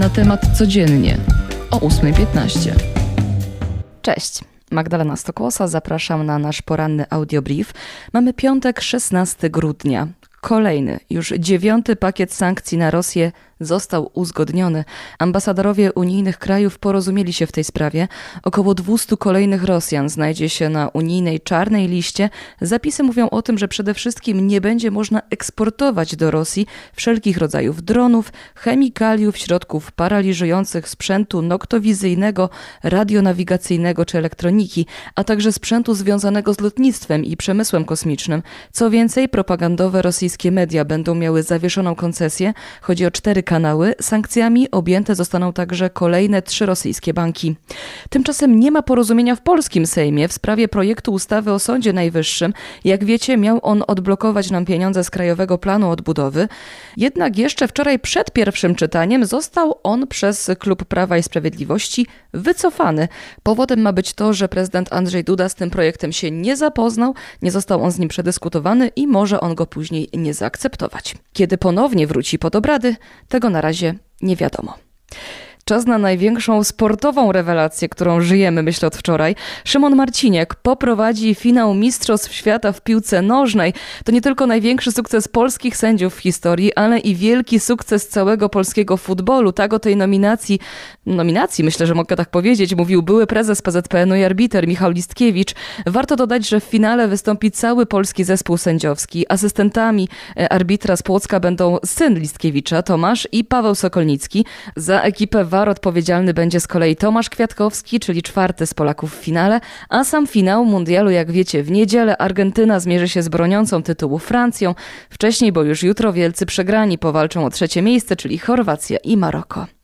Na temat codziennie o 8.15. Cześć. Magdalena Stokłosa, zapraszam na nasz poranny audiobrief. Mamy piątek, 16 grudnia. Kolejny, już dziewiąty pakiet sankcji na Rosję został uzgodniony. Ambasadorowie unijnych krajów porozumieli się w tej sprawie. Około 200 kolejnych Rosjan znajdzie się na unijnej czarnej liście. Zapisy mówią o tym, że przede wszystkim nie będzie można eksportować do Rosji wszelkich rodzajów dronów, chemikaliów, środków paraliżujących, sprzętu noktowizyjnego, radionawigacyjnego czy elektroniki, a także sprzętu związanego z lotnictwem i przemysłem kosmicznym. Co więcej, propagandowe rosyjskie media będą miały zawieszoną koncesję. Chodzi o cztery kanały, sankcjami objęte zostaną także kolejne trzy rosyjskie banki. Tymczasem nie ma porozumienia w polskim Sejmie w sprawie projektu ustawy o Sądzie Najwyższym. Jak wiecie, miał on odblokować nam pieniądze z Krajowego Planu Odbudowy. Jednak jeszcze wczoraj przed pierwszym czytaniem został on przez Klub Prawa i Sprawiedliwości wycofany. Powodem ma być to, że prezydent Andrzej Duda z tym projektem się nie zapoznał, nie został on z nim przedyskutowany i może on go później nie zaakceptować. Kiedy ponownie wróci pod obrady, tego na razie nie wiadomo. Czas na największą sportową rewelację, którą żyjemy, myślę, od wczoraj. Szymon Marciniak poprowadzi finał Mistrzostw Świata w piłce nożnej. To nie tylko największy sukces polskich sędziów w historii, ale i wielki sukces całego polskiego futbolu. Tak o tej nominacji, nominacji myślę, że mogę tak powiedzieć, mówił były prezes PZPN-u i arbiter Michał Listkiewicz. Warto dodać, że w finale wystąpi cały polski zespół sędziowski. Asystentami e, arbitra z Płocka będą syn Listkiewicza, Tomasz i Paweł Sokolnicki. Za ekipę Odpowiedzialny będzie z kolei Tomasz Kwiatkowski, czyli czwarty z Polaków w finale, a sam finał mundialu, jak wiecie, w niedzielę Argentyna zmierzy się z broniącą tytułu Francją. Wcześniej, bo już jutro wielcy przegrani powalczą o trzecie miejsce, czyli Chorwacja i Maroko.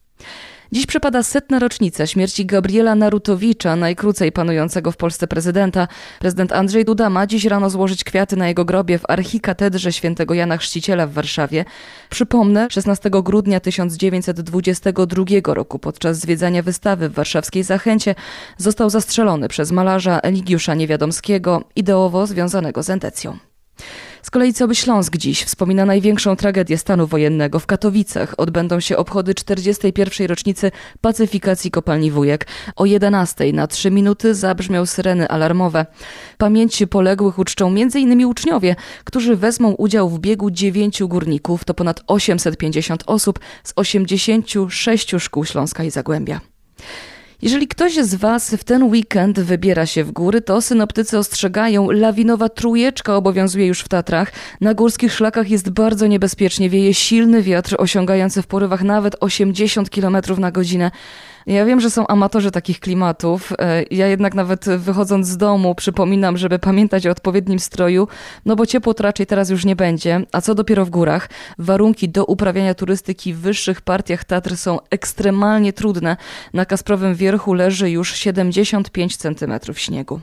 Dziś przypada setna rocznica śmierci Gabriela Narutowicza, najkrócej panującego w Polsce prezydenta. Prezydent Andrzej Duda ma dziś rano złożyć kwiaty na jego grobie w archikatedrze świętego Jana Chrzciciela w Warszawie. Przypomnę, 16 grudnia 1922 roku podczas zwiedzania wystawy w warszawskiej Zachęcie został zastrzelony przez malarza Eligiusza Niewiadomskiego, ideowo związanego z endecją. Z kolei Cały Śląsk dziś wspomina największą tragedię stanu wojennego. W Katowicach odbędą się obchody 41. rocznicy pacyfikacji kopalni Wujek. O 11 na 3 minuty zabrzmiał syreny alarmowe. Pamięci poległych uczczą m.in. uczniowie, którzy wezmą udział w biegu dziewięciu górników. To ponad 850 osób z 86 szkół Śląska i Zagłębia. Jeżeli ktoś z Was w ten weekend wybiera się w góry, to synoptycy ostrzegają, lawinowa trujeczka obowiązuje już w Tatrach. Na górskich szlakach jest bardzo niebezpiecznie, wieje silny wiatr osiągający w porywach nawet 80 km na godzinę. Ja wiem, że są amatorzy takich klimatów. E, ja jednak nawet wychodząc z domu przypominam, żeby pamiętać o odpowiednim stroju, no bo ciepło to raczej teraz już nie będzie. A co dopiero w górach? Warunki do uprawiania turystyki w wyższych partiach Tatr są ekstremalnie trudne. Na Kasprowym Wierchu leży już 75 cm śniegu.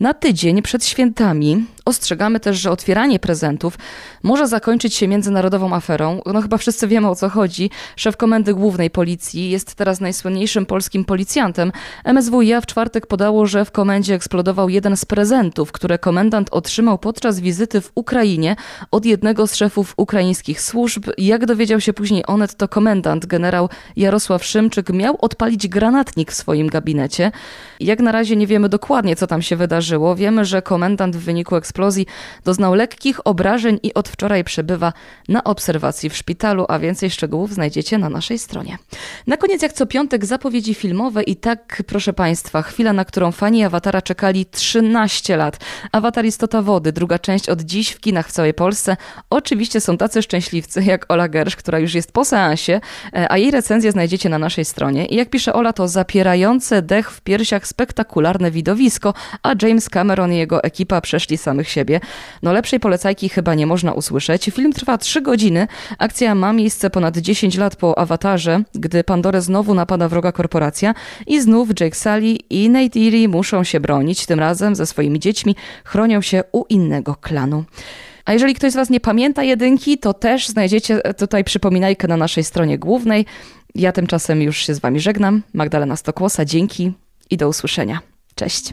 Na tydzień przed świętami ostrzegamy też, że otwieranie prezentów może zakończyć się międzynarodową aferą. No chyba wszyscy wiemy o co chodzi. Szef Komendy Głównej Policji jest teraz najsłynniejszym polskim policjantem. MSWiA w czwartek podało, że w komendzie eksplodował jeden z prezentów, które komendant otrzymał podczas wizyty w Ukrainie od jednego z szefów ukraińskich służb. Jak dowiedział się później Onet, to komendant generał Jarosław Szymczyk miał odpalić granatnik w swoim gabinecie. Jak na razie nie wiemy dokładnie, co tam się wydarzyło. Wiemy, że komendant w wyniku eksplozji doznał lekkich obrażeń i od wczoraj przebywa na obserwacji w szpitalu, a więcej szczegółów znajdziecie na naszej stronie. Na koniec, jak co piątek, zapowiedzi filmowe i tak, proszę Państwa, chwila, na którą fani Awatara czekali 13 lat. Awatar Istota Wody, druga część od dziś w kinach w całej Polsce. Oczywiście są tacy szczęśliwcy jak Ola Gersz, która już jest po seansie, a jej recenzję znajdziecie na naszej stronie. I jak pisze Ola, to zapierające dech w piersiach spektakularne widowisko, a James Cameron i jego ekipa przeszli samych siebie. No lepszej polecajki chyba nie można usłyszeć. Film trwa 3 godziny. Akcja ma miejsce ponad 10 lat po awatarze, gdy Pandorę znowu napada wroga korporacja i znów Jake Sully i Nate Erie muszą się bronić. Tym razem ze swoimi dziećmi chronią się u innego klanu. A jeżeli ktoś z Was nie pamięta jedynki, to też znajdziecie tutaj przypominajkę na naszej stronie głównej. Ja tymczasem już się z Wami żegnam. Magdalena Stokłosa, dzięki i do usłyszenia. Cześć.